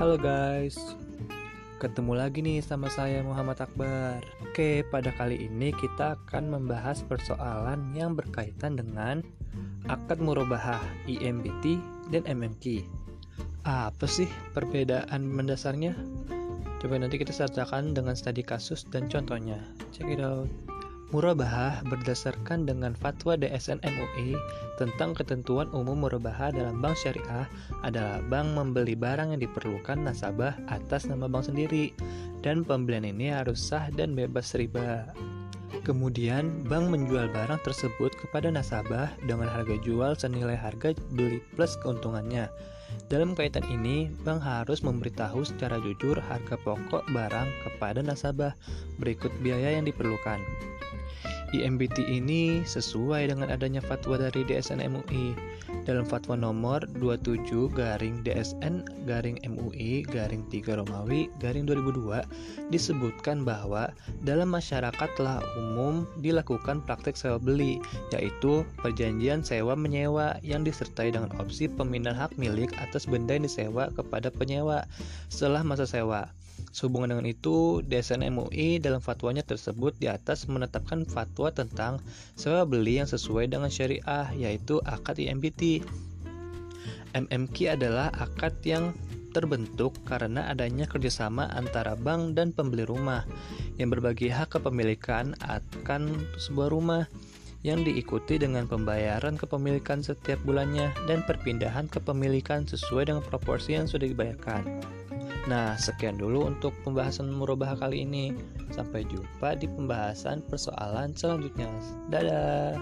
Halo guys, ketemu lagi nih sama saya Muhammad Akbar. Oke, pada kali ini kita akan membahas persoalan yang berkaitan dengan akad murabahah IMBT dan MMQ. Apa sih perbedaan mendasarnya? Coba nanti kita sertakan dengan studi kasus dan contohnya. Check it out. Murabahah berdasarkan dengan fatwa DSN MUI tentang ketentuan umum murabahah dalam bank syariah adalah bank membeli barang yang diperlukan nasabah atas nama bank sendiri dan pembelian ini harus sah dan bebas riba. Kemudian, bank menjual barang tersebut kepada nasabah dengan harga jual senilai harga beli plus keuntungannya. Dalam kaitan ini, bank harus memberitahu secara jujur harga pokok barang kepada nasabah berikut biaya yang diperlukan. IMBT ini sesuai dengan adanya fatwa dari DSN MUI dalam fatwa nomor 27 garing DSN garing MUI garing 3 Romawi garing 2002 disebutkan bahwa dalam masyarakat telah umum dilakukan praktek sewa beli yaitu perjanjian sewa menyewa yang disertai dengan opsi pemindahan hak milik atas benda yang disewa kepada penyewa setelah masa sewa Sehubungan dengan itu, DSN MUI dalam fatwanya tersebut di atas menetapkan fatwa tentang sewa beli yang sesuai dengan syariah, yaitu akad IMBT. MMQ adalah akad yang terbentuk karena adanya kerjasama antara bank dan pembeli rumah yang berbagi hak kepemilikan akan sebuah rumah yang diikuti dengan pembayaran kepemilikan setiap bulannya dan perpindahan kepemilikan sesuai dengan proporsi yang sudah dibayarkan. Nah, sekian dulu untuk pembahasan murabah kali ini. Sampai jumpa di pembahasan persoalan selanjutnya. Dadah.